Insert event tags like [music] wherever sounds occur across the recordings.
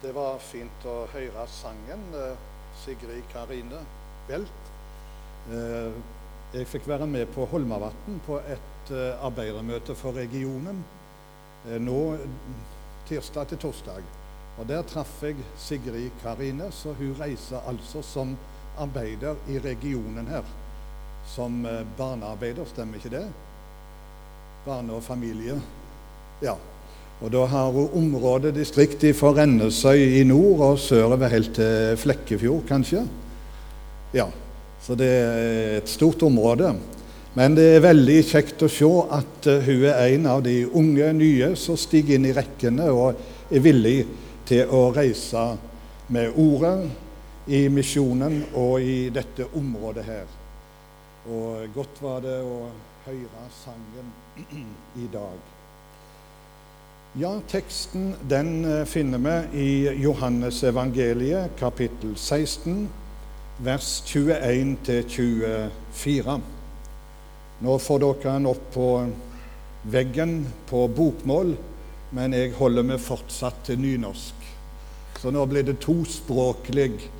Det var fint å høre sangen. eh, Sigrid Karine Belt. Eh, Jeg fikk være med på Holmavatn på et eh, arbeidermøte for regionen nå tirsdag til torsdag. Og Der traff jeg Sigrid Karine, så hun reiser altså som arbeider i regionen her. Som barnearbeider, stemmer ikke det? Barne og familie. Ja. Og da har området distriktet fra Rennesøy i nord og sørover helt til Flekkefjord, kanskje. Ja, så det er et stort område. Men det er veldig kjekt å se at uh, hun er en av de unge nye som stiger inn i rekkene og er villig til å reise med ordet i misjonen og i dette området her. Og godt var det å høre sangen [clears throat] i dag. Ja, teksten den eh, finner vi i Johannes evangeliet, kapittel 16, vers 21-24. Nå får dere den opp på veggen på bokmål, men jeg holder meg fortsatt til nynorsk. Så nå blir det tospråklig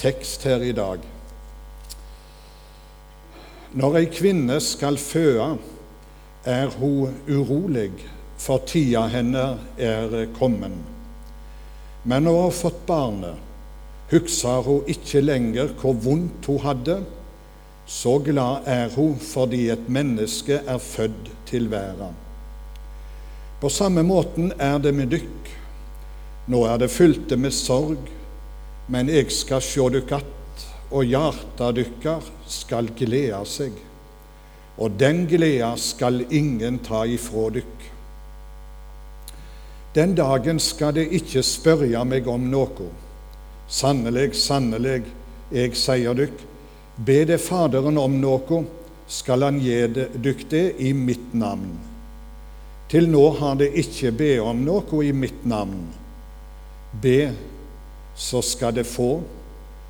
tekst her i dag. Når ei kvinne skal føde, er hun urolig for tida henne er kommet. Men når hun har fått barnet, husker hun ikke lenger hvor vondt hun hadde. Så glad er hun fordi et menneske er født til verden. På samme måten er det med dykk. Nå er det fylte med sorg, men jeg skal sjå dykk att, og hjarta dykkar skal gleda seg. Og den gleda skal ingen ta ifrå dykk. Den dagen skal de ikke spørre meg om noe. Sannelig, sannelig, jeg sier dykk, be det Faderen om noe, skal han gi dykk det i mitt navn. Til nå har de ikke be om noe i mitt navn. Be, så skal de få,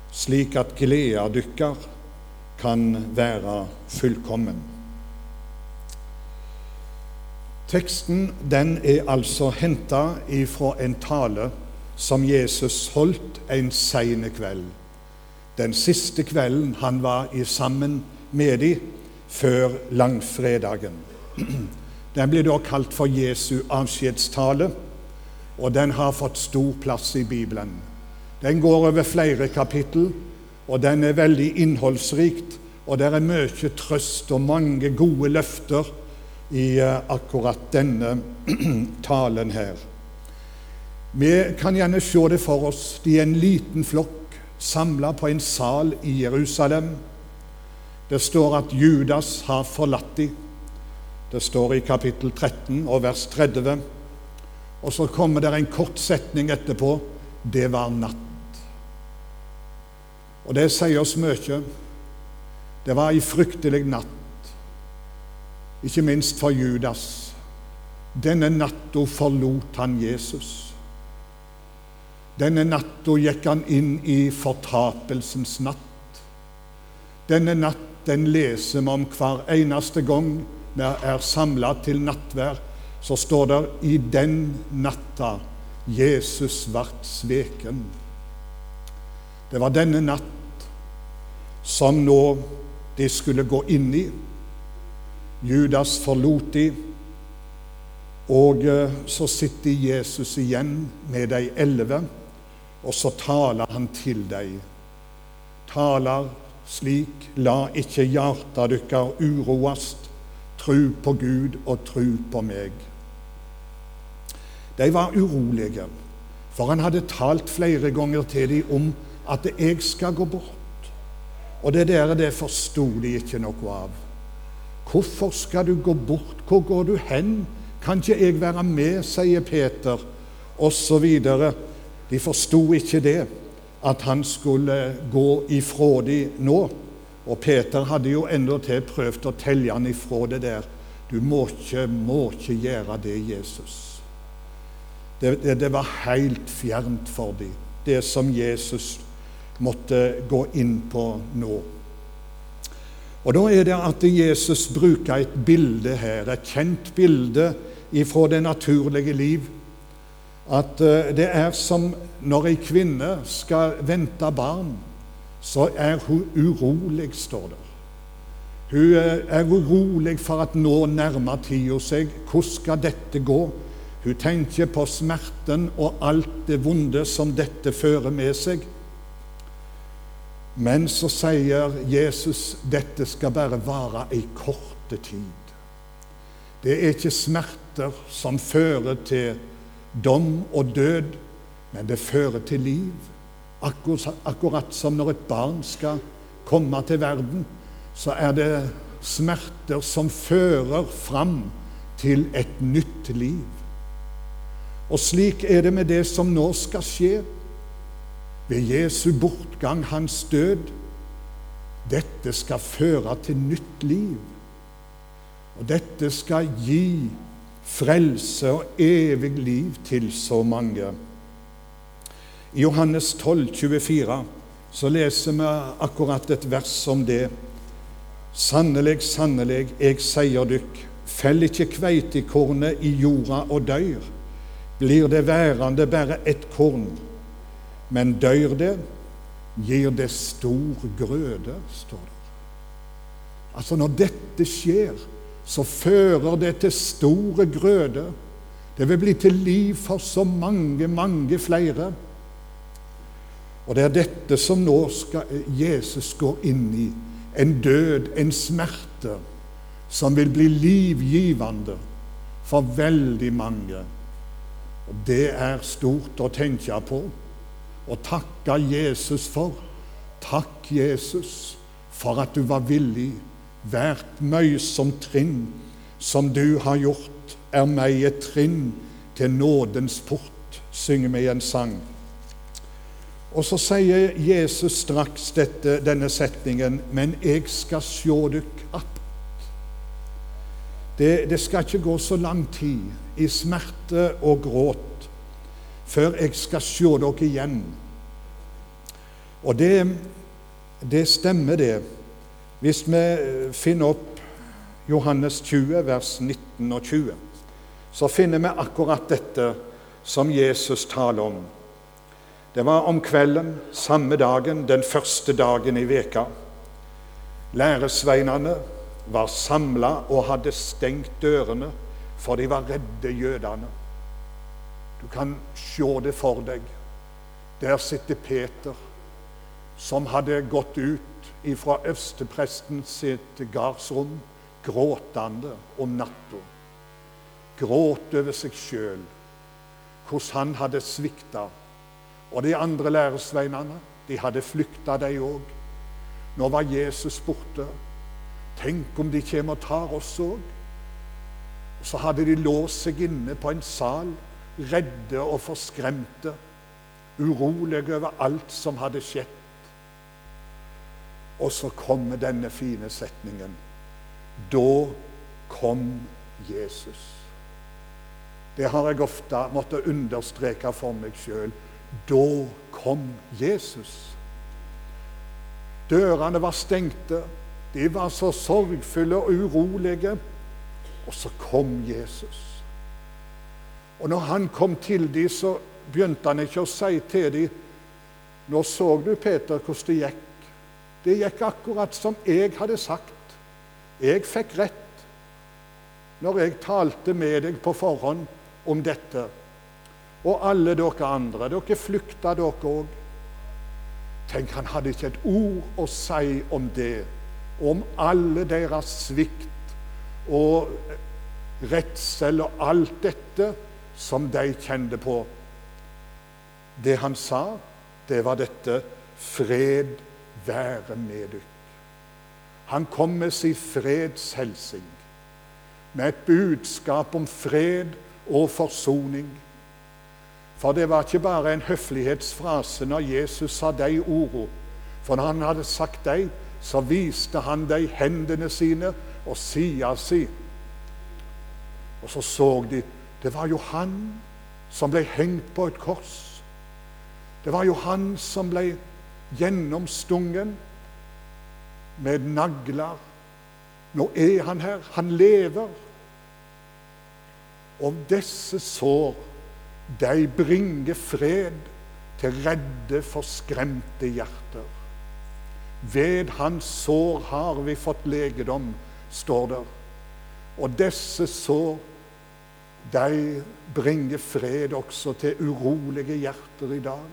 slik at gleda dykkar kan være fullkommen. Teksten den er altså henta fra en tale som Jesus holdt en seine kveld. Den siste kvelden han var i sammen med dem før langfredagen. [clears throat] Den blir da kalt for Jesu avskjedstale, og den har fått stor plass i Bibelen. Den går over flere kapittel, og den er veldig innholdsrikt, og det er mye trøst og mange gode løfter i akkurat denne [clears throat] talen her. Vi kan gjerne se det for oss. De er en liten flokk samla på en sal i Jerusalem. Det står at Judas har forlatt dem. Det står i kapittel 13 og vers 30. Og så kommer det en kort setning etterpå. Det var natt. Og det sier oss mye. Det var ei fryktelig natt ikke minst for Judas. Denne natta forlot han Jesus. Denne natta gikk han inn i fortapelsens natt. Denne natt den leser vi om hver eneste gang vi er samla til nattvær. Så står det i den natta Jesus vart sveken. Det var denne natt som nå de skulle gå inn i. Judas forlot de, og så sitter Jesus igjen med de elleve, og så taler han til dem. Taler slik, la ikke hjarta dykkar uroast, tru på Gud og tru på meg. De var urolige, for han hadde talt flere ganger til dem om at jeg skal gå bort. Og det der det forsto de ikke noe av. Hvorfor skal du gå bort? Hvor går du hen? Kan ikke jeg være med, sier Peter, osv. De forsto ikke det, at han skulle gå ifra dem nå. Og Peter hadde jo endatil prøvd å telle han ifra det der. Du må ikke, må ikke gjøre det, Jesus. Det, det, det var helt fjernt for dem, det som Jesus måtte gå inn på nå. Og Da er det at Jesus bruker et bilde her, et kjent bilde fra det naturlige liv. at eh, det er som når ei kvinne skal vente barn, så er hun urolig, står det. Hun eh, er urolig for at nå nærmer tida seg. Hvordan skal dette gå? Hun tenker på smerten og alt det vonde som dette fører med seg. Men så sier Jesus dette skal bare vare ei korte tid. Det er ikke smerter som fører til dom og død, men det fører til liv. Akkurat som når et barn skal komme til verden, så er det smerter som fører fram til et nytt liv. Og slik er det med det som nå skal skje ved Jesu bortgang, hans død. Dette skal føre til nytt liv. Og dette skal gi frelse og evig liv til så mange. I Johannes 12, 24, så leser vi akkurat et vers om det. Sannelig, sannelig, jeg sier dykk, fell ikke kveitekornet i jorda og dør. Blir det værende bare ett korn, men dør det, gir det stor grøde, står det. Altså, når dette skjer, så fører det til store grøde. Det vil bli til liv for så mange, mange flere. Og det er dette som nå skal Jesus går inn i. En død, en smerte, som vil bli livgivende for veldig mange. Og Det er stort å tenke på og takke Jesus for. Takk, Jesus, for at du var villig Hvert møysomt trinn som du har gjort, er meg et trinn til nådens port, synger vi en sang. Og så sier Jesus straks dette, denne setningen, men jeg skal sjå dykk att. Det, det skal ikke gå så lang tid i smerte og gråt før jeg skal se dere igjen. Og det, det stemmer, det. Hvis vi finner opp Johannes 20, vers 19 og 20, så finner vi akkurat dette som Jesus taler om. Det var om kvelden, samme dagen, den første dagen i veka. Læresveinene var samla og hadde stengt dørene, for de var redde jødene. Du kan se det for deg. Der sitter Peter, som hadde gått ut ifra øverstepresten sitt gardsrom, gråtende om natta. Gråt over seg sjøl, hvordan han hadde svikta. Og de andre læresveinene, de hadde flykta, de òg. Nå var Jesus borte. Tenk om de kommer og tar oss òg. Så hadde de låst seg inne på en sal, redde og forskremte, urolige over alt som hadde skjedd. Og så kommer denne fine setningen. Da kom Jesus. Det har jeg ofte måttet understreke for meg sjøl. Da kom Jesus. Dørene var stengte. De var så sorgfulle og urolige. Og så kom Jesus. Og når han kom til dem, så begynte han ikke å si til dem Nå så du, Peter, hvordan det gikk. Det gikk akkurat som jeg hadde sagt. Jeg fikk rett når jeg talte med deg på forhånd om dette. Og alle dere andre. Dere flykta, dere òg. Tenk, han hadde ikke et ord å si om det, om alle deres svikt og redsel og alt dette som de kjente på. Det han sa, det var dette fred være med dykk. Han kom med sin fredshelsing, med et budskap om fred og forsoning. For det var ikke bare en høflighetsfrase når Jesus sa de ordene. For når han hadde sagt dem, så viste han dem hendene sine og sida si. Og så så de det var jo han som ble hengt på et kors. Det var jo han som ble gjennomstungen med nagler. Nå er han her. Han lever. Og disse sår de bringer fred til redde, forskremte hjerter. Ved hans sår har vi fått legedom, står det. Og disse sår, de bringer fred også til urolige hjerter i dag,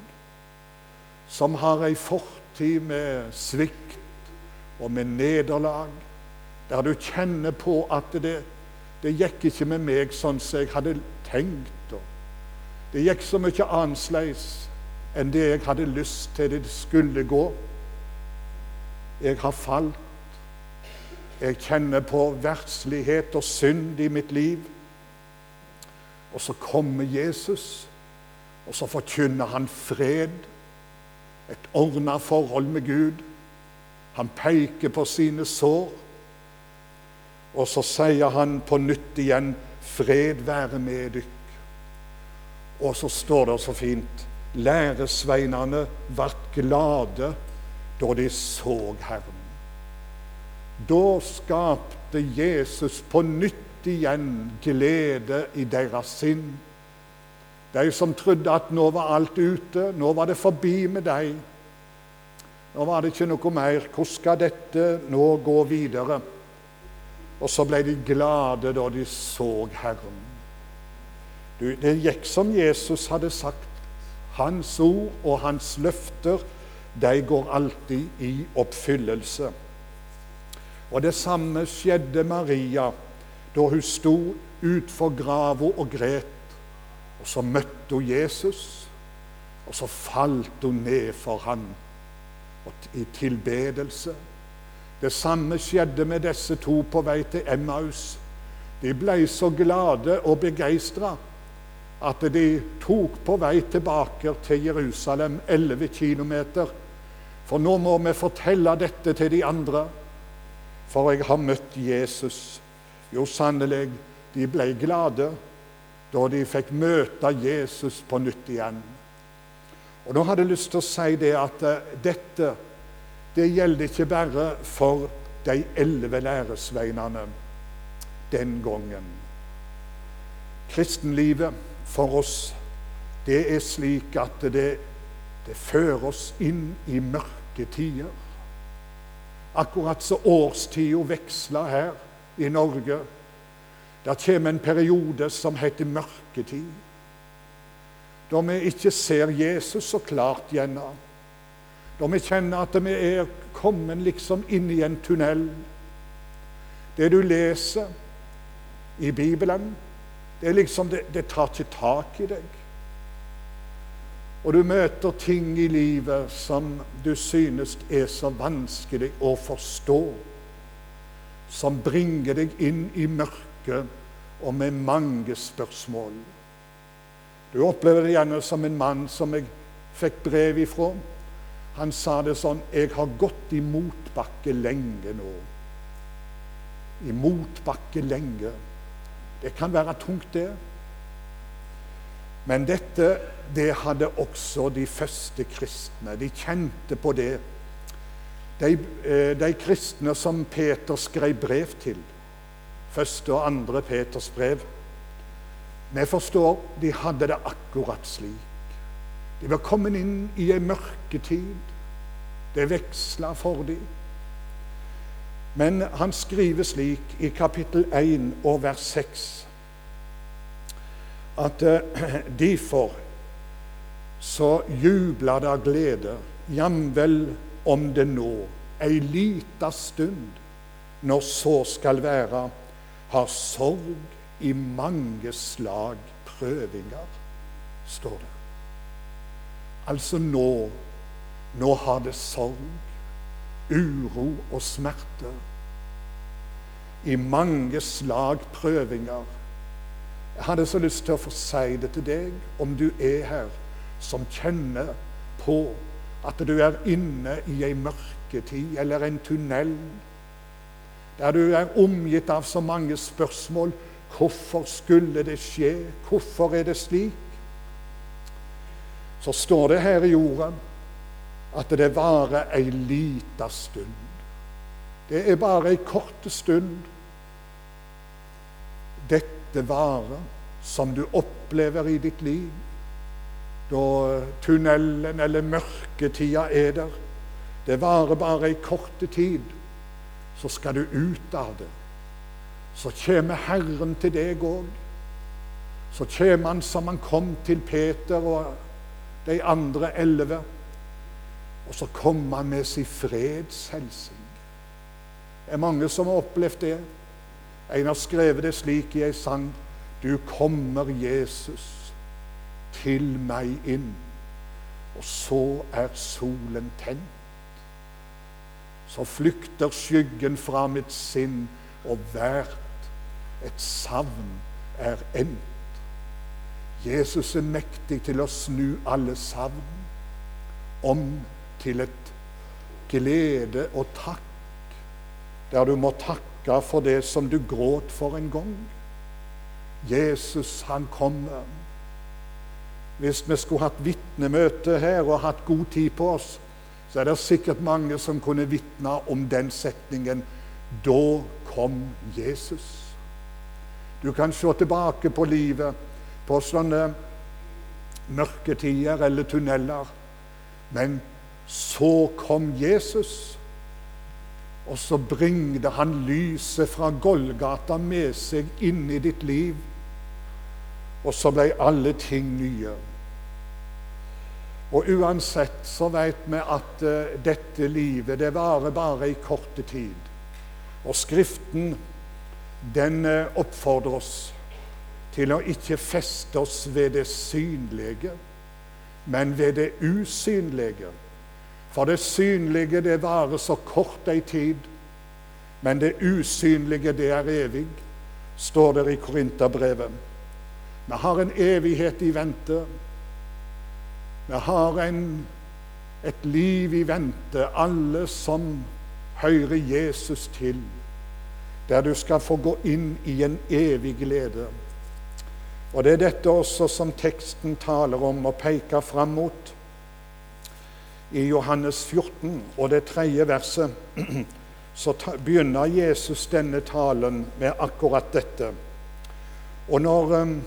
som har ei fortid med svikt og med nederlag, der du kjenner på at det, det gikk ikke med meg sånn som jeg hadde tenkt. Det gikk så mye annerledes enn det jeg hadde lyst til det skulle gå. Jeg har falt. Jeg kjenner på verdslighet og synd i mitt liv. Og så kommer Jesus, og så forkynner han fred, et ordna forhold med Gud. Han peker på sine sår, og så sier han på nytt igjen 'Fred være med dykk'. Og så står det så fint læresveinene ble glade da de så Herren. Da skapte Jesus på nytt igjen glede i deres sinn. De som trodde at nå var alt ute, nå var det forbi med deg. Nå var det ikke noe mer. Hvordan skal dette nå gå videre? Og så ble de glade da de så Herren. Du, det gikk som Jesus hadde sagt. Hans ord og hans løfter de går alltid i oppfyllelse. Og Det samme skjedde Maria da hun sto utfor grava og gret. Og Så møtte hun Jesus, og så falt hun ned for ham i tilbedelse. Det samme skjedde med disse to på vei til Emmaus. De ble så glade og begeistra at de tok på vei tilbake til Jerusalem 11 km. For nå må vi fortelle dette til de andre, for jeg har møtt Jesus. Jo, sannelig, de ble glade da de fikk møte Jesus på nytt igjen. Og Nå hadde jeg lyst til å si det at eh, dette det gjelder ikke bare for de elleve læresveinene den gangen. Kristenlivet for oss, det er slik at det, det fører oss inn i mørke tider. Akkurat så årstida veksler her i Norge. Det kommer en periode som heter mørketid. Da vi ikke ser Jesus så klart gjennom. Da vi kjenner at vi er kommet liksom inn i en tunnel. Det du leser i Bibelen, det liksom, det, det tar ikke tak i deg. Og du møter ting i livet som du synes er så vanskelig å forstå. Som bringer deg inn i mørket og med mange spørsmål. Du opplever det gjerne som en mann som jeg fikk brev ifra. Han sa det sånn 'Jeg har gått i motbakke lenge nå.' I motbakke lenge. Det kan være tungt, det. Men dette det hadde også de første kristne. De kjente på det. De, eh, de kristne som Peter skrev brev til, første og andre Peters brev Vi forstår de hadde det akkurat slik. De var kommet inn i ei mørketid. Det veksla for dem. Men han skriver slik i kapittel 1 og vers 6 at uh, [clears throat] derfor så jubla det av glede, jamvel om det nå, ei lita stund, når så skal være, har sorg i mange slag prøvinger, står det. Altså nå, nå har det sorg uro og smerte. I mange slag prøvinger. Jeg hadde så lyst til å få si det til deg, om du er her, som kjenner på at du er inne i ei mørketid eller en tunnel, der du er omgitt av så mange spørsmål. Hvorfor skulle det skje? Hvorfor er det slik? Så står det her i jorden at det varer ei lita stund. Det er bare ei kort stund. Dette varer som du opplever i ditt liv, da tunnelen eller mørketida er der. Det varer bare ei kort tid, så skal du ut av det. Så kommer Herren til deg òg. Så kommer han som han kom til Peter og de andre elleve. Og så kommer han med sin fredshelsing. Det er mange som har opplevd det. En har skrevet det slik i ei sang. Du kommer, Jesus til meg inn. Og så er solen tent. Så flykter skyggen fra mitt sinn, og hvert et savn er endt. Jesus er mektig til å snu alle savn om til et glede og takk, der du må takke for det som du gråt for en gang. Jesus, han kommer hvis vi skulle hatt vitnemøte her og hatt god tid på oss, så er det sikkert mange som kunne vitne om den setningen Da kom Jesus. Du kan se tilbake på livet på sånne mørketider eller tunneler. Men så kom Jesus, og så bringte han lyset fra Golgata med seg inn i ditt liv. Og så ble alle ting nye. Og uansett så vet vi at uh, dette livet det varer bare i korte tid. Og Skriften den uh, oppfordrer oss til å ikke feste oss ved det synlige, men ved det usynlige. For det synlige det varer så kort ei tid, men det usynlige det er evig, står det i Korinterbrevet. Vi har en evighet i vente. Vi har en, et liv i vente, alle som hører Jesus til, der du skal få gå inn i en evig glede. Og Det er dette også som teksten taler om og peker fram mot. I Johannes 14 og det tredje verset [clears throat] så begynner Jesus denne talen med akkurat dette. Og når um,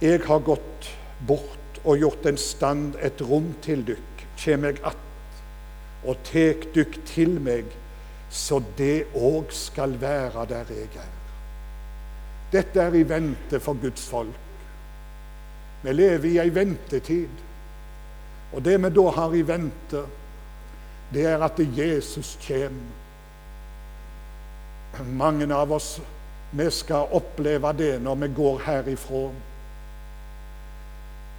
jeg har gått bort og gjort en stand et rom til dykk, kjem jeg att og tek dykk til meg, så det òg skal være der jeg er. Dette er i vente for Guds folk. Vi lever i ei ventetid. Og det vi da har i vente, det er at Jesus kommer. Mange av oss vi skal oppleve det når vi går herifra.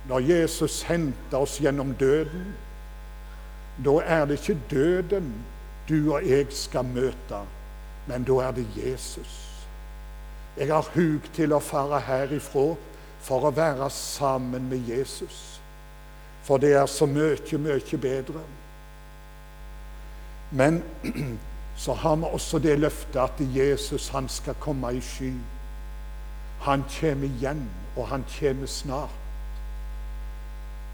Når Jesus henter oss gjennom døden, da er det ikke døden du og jeg skal møte, men da er det Jesus. Jeg har hug til å fare herifra for å være sammen med Jesus. For det er så mye, mye bedre. Men [clears throat] så har vi også det løftet at Jesus han skal komme i sky. Han kommer igjen, og han kommer snart.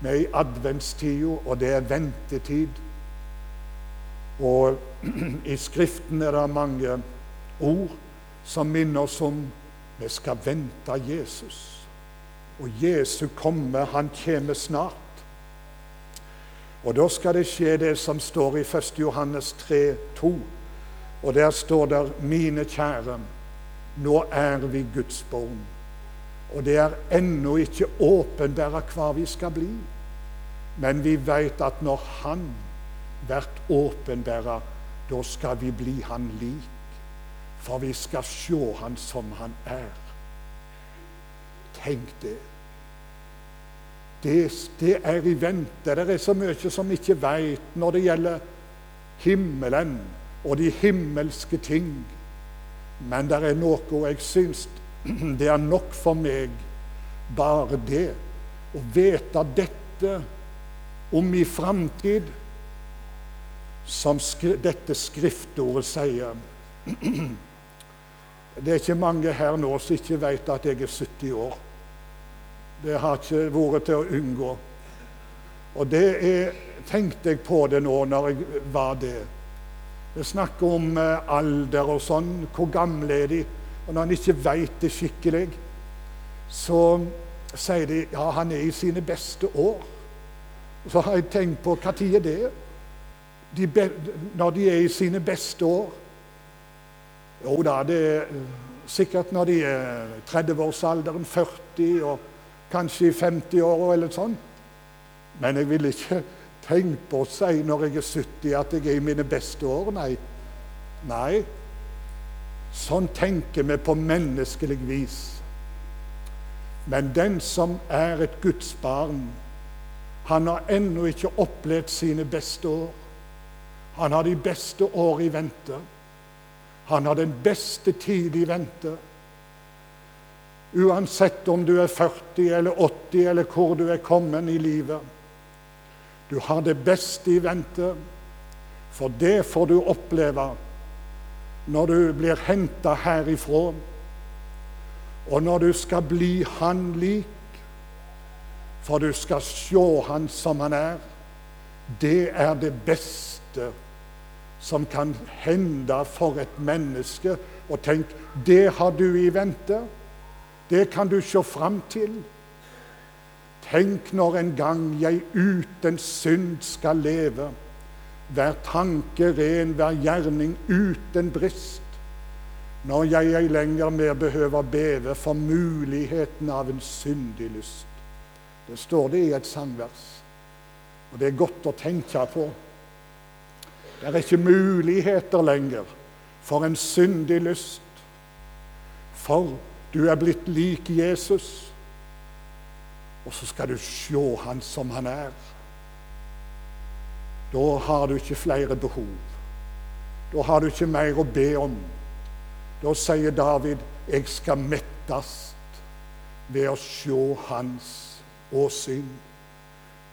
Vi er i adventstida, og det er ventetid. Og [clears throat] i Skriften er det mange ord som minner oss om vi skal vente Jesus. Og Jesu komme, han kommer snart. Og da skal det skje det som står i 1. Johannes 3, 2. Og der står det 'Mine kjære, nå er vi Guds barn'. Og det er ennå ikke åpenbæra hva vi skal bli. Men vi vet at når Han blir åpenbæra, da skal vi bli Han lik. For vi skal se Han som Han er. Tenk det. Det, det er i vente. Det er så mye som vi ikke veit når det gjelder himmelen og de himmelske ting. Men det er noe, jeg syns [clears throat] det er nok for meg, bare det å vite dette om i framtid, som dette skriftordet sier. [clears throat] Det er ikke mange her nå som ikke vet at jeg er 70 år. Det har ikke vært til å unngå. Og det er, tenkte jeg på det nå når jeg var det. Vi snakker om eh, alder og sånn. Hvor gamle er de? Og når en ikke veit det skikkelig, så sier de ja, han er i sine beste år. Så har jeg tenkt på hva tid er det? De når de er i sine beste år? Jo da, det er sikkert når de er 30-årsalderen, 40 og kanskje i 50-åra eller sånn. Men jeg vil ikke tenke på å si når jeg er 70 at jeg er i mine beste år. Nei. Nei. Sånn tenker vi på menneskelig vis. Men den som er et Guds barn, han har ennå ikke opplevd sine beste år. Han har de beste år i vente. Han har den beste tid i vente. Uansett om du er 40 eller 80 eller hvor du er kommet i livet. Du har det beste i vente, for det får du oppleve når du blir henta herifra, og når du skal bli Han lik, for du skal se Han som Han er. Det er det beste som kan hende for et menneske. Og tenk, det har du i vente. Det kan du se fram til. Tenk når en gang jeg uten synd skal leve, hver tanke ren, hver gjerning uten brist. Når jeg ei lenger mer behøver beve for muligheten av en syndig lyst. Det står det i et sangvers, og det er godt å tenke på. Det er ikke muligheter lenger for en syndig lyst, for du er blitt lik Jesus, og så skal du se han som han er. Da har du ikke flere behov. Da har du ikke mer å be om. Da sier David, 'Jeg skal mettast ved å se hans åsyn'.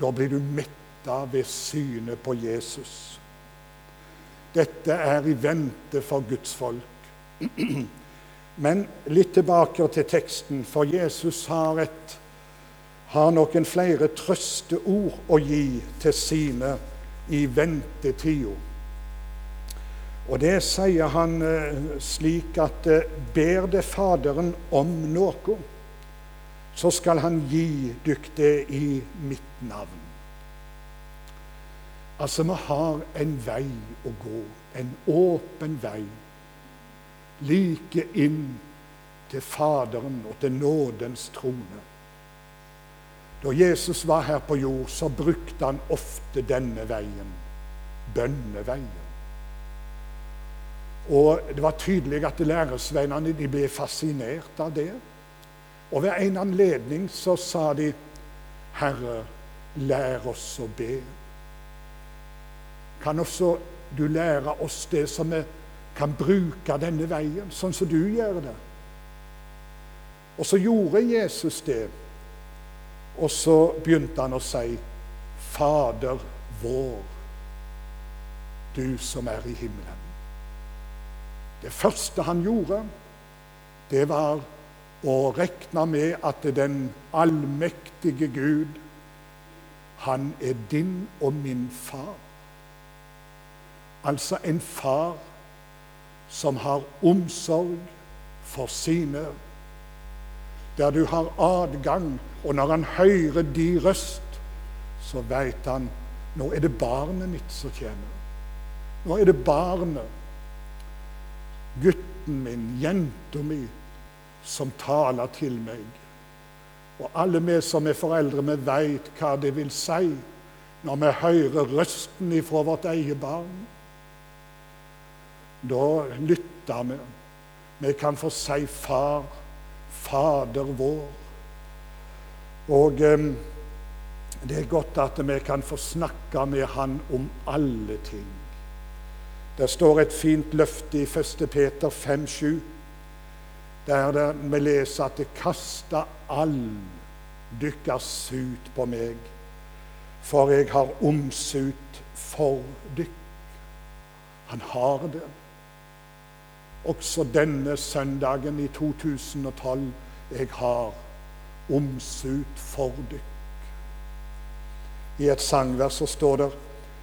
Da blir du metta ved synet på Jesus. Dette er i vente for Guds folk. [clears throat] Men litt tilbake til teksten, for Jesus har, et, har noen flere trøsteord å gi til sine i ventetida. Og det sier han eh, slik at eh, ber det Faderen om noe, så skal han gi dykk i mitt navn. Altså, vi har en vei å gå, en åpen vei, like inn til Faderen og til nådens trone. Da Jesus var her på jord, så brukte han ofte denne veien, bønneveien. Og Det var tydelig at læresveinene de ble fascinert av det. Og ved en anledning så sa de, 'Herre, lær oss å be'. Kan også du lære oss det som vi kan bruke denne veien, sånn som du gjør det? Og så gjorde Jesus det. Og så begynte han å si, 'Fader vår, du som er i himmelen'. Det første han gjorde, det var å regna med at den allmektige Gud, han er din og min far. Altså en far som har omsorg for sine der du har adgang. Og når han hører de røst, så veit han nå er det barnet mitt som kommer. Nå er det barnet, gutten min, jenta mi, som taler til meg. Og alle vi som er foreldre, vi veit hva det vil si når vi hører røsten ifra vårt eget barn. Da lytter vi. Vi kan få si 'far'. Fader vår. Og eh, det er godt at vi kan få snakke med Han om alle ting. Det står et fint løfte i 1. Peter 5,7, der det, vi leser at kaster all dykkers ut på meg, for jeg har omsut for dykk. Han har det også denne søndagen i 2012 jeg har omsut for dykk. I et sangvers så står det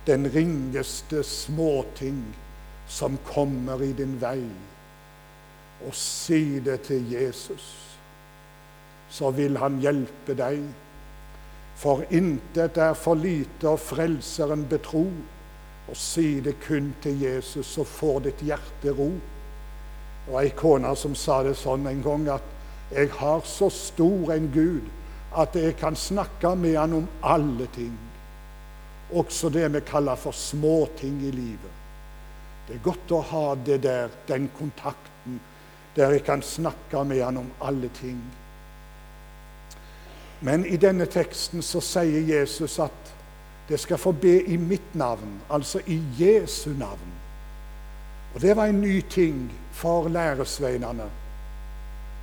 den ringeste småting som kommer i din vei, og si det til Jesus. så vil han hjelpe deg. For intet er for lite og frelseren betro. Og si det kun til Jesus, så får ditt hjerte ro. Det var ei kone som sa det sånn en gang at jeg har så stor en Gud at jeg kan snakke med han om alle ting. Også det vi kaller for småting i livet. Det er godt å ha det der, den kontakten, der jeg kan snakke med han om alle ting. Men i denne teksten så sier Jesus at det skal få be i mitt navn, altså i Jesu navn. Og Det var en ny ting for læresveinene.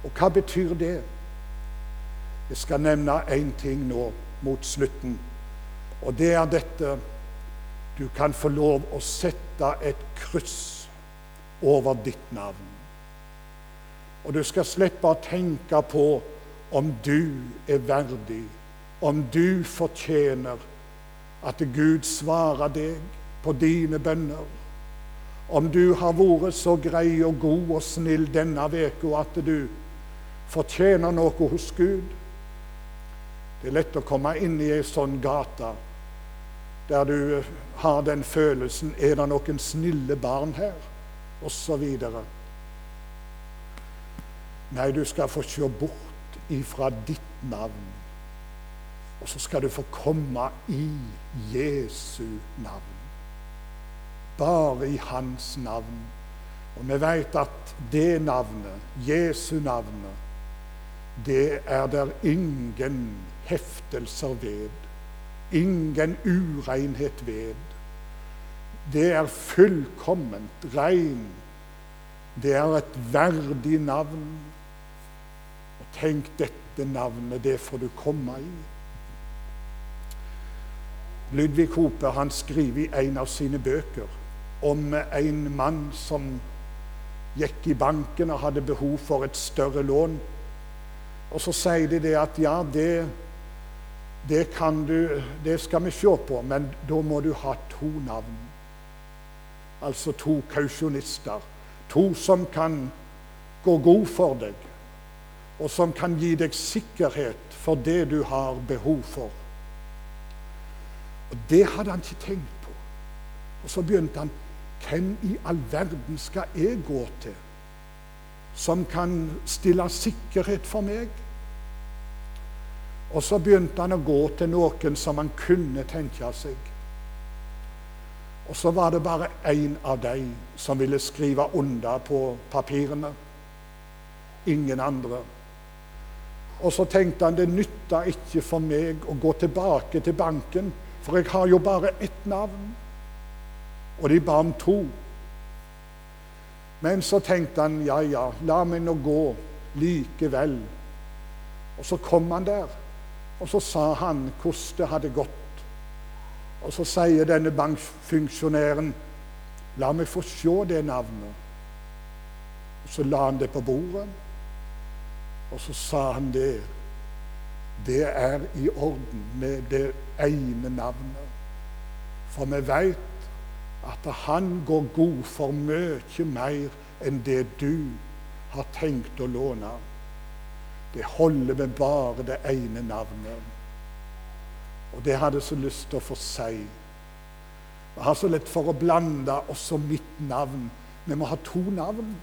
Og hva betyr det? Jeg skal nevne én ting nå mot slutten. Og det er dette Du kan få lov å sette et kryss over ditt navn. Og du skal slippe å tenke på om du er verdig, om du fortjener at Gud svarer deg på dine bønner. Om du har vært så grei og god og snill denne uka at du fortjener noe hos Gud. Det er lett å komme inn i ei sånn gate der du har den følelsen Er det noen snille barn her? Og så videre. Nei, du skal få se bort ifra ditt navn. Og så skal du få komme i Jesu navn. Bare i Hans navn. Og vi vet at det navnet, Jesu navnet, det er der ingen heftelser ved. Ingen urenhet ved. Det er fullkomment, rein. Det er et verdig navn. Tenk, dette navnet, det får du komme i. Ludvig Hope han skriver i en av sine bøker om en mann som gikk i banken og hadde behov for et større lån. Og så sier de det at ja, det, det, du, det skal vi se på, men da må du ha to navn. Altså to kausjonister. To som kan gå god for deg og som kan gi deg sikkerhet for det du har behov for. Og Det hadde han ikke tenkt på. Og Så begynte han hvem i all verden skal jeg gå til som kan stille sikkerhet for meg? Og så begynte han å gå til noen som han kunne tenke seg. Og så var det bare én av dem som ville skrive under på papirene. Ingen andre. Og så tenkte han det nytta ikke for meg å gå tilbake til banken, for jeg har jo bare ett navn. Og de ba om to. Men så tenkte han ja, ja, la meg nå gå likevel. Og så kom han der, og så sa han hvordan det hadde gått. Og så sier denne bankfunksjonæren la meg få se det navnet. Og så la han det på bordet. Og så sa han det. Det er i orden med det ene navnet. For vi veit at han går god for mye mer enn det du har tenkt å låne. Det holder med bare det ene navnet. Og det hadde jeg så lyst til å få si. Vi har så lett for å blande også mitt navn. Vi må ha to navn.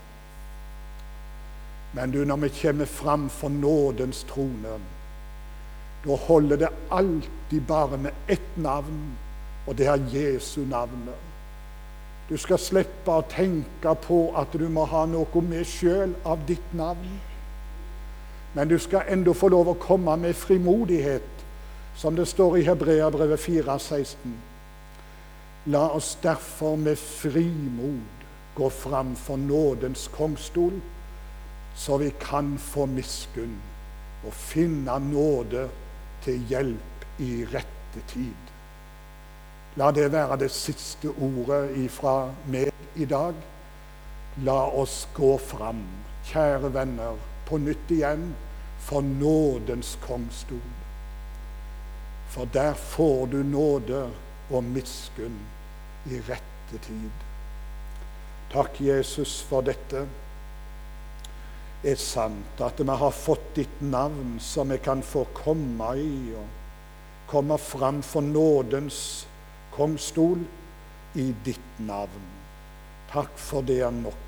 Men du, når vi kommer fram for nådens trone, da holder det alltid bare med ett navn, og det er Jesu navnet. Du skal slippe å tenke på at du må ha noe med sjøl av ditt navn. Men du skal enda få lov å komme med frimodighet, som det står i Hebreabrevet 4,16. La oss derfor med frimod gå fram for nådens kongstol så vi kan få miskunn og finne nåde til hjelp i rette tid. La det være det siste ordet ifra meg i dag. La oss gå fram, kjære venner, på nytt igjen for nådens kongstol. For der får du nåde og miskunn i rette tid. Takk, Jesus, for dette. Er sant, at vi har fått ditt navn, som vi kan få komme i og komme fram for nådens kongstol i ditt navn. Takk for det er nok.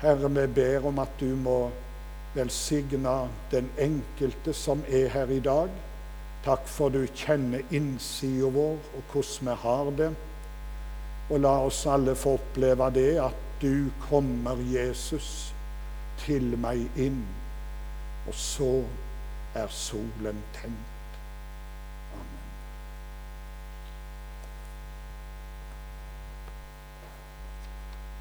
Herre, vi ber om at du må velsigne den enkelte som er her i dag. Takk for du kjenner innsida vår og hvordan vi har det. Og la oss alle få oppleve det at du kommer, Jesus, til meg inn. Og så er solen tent.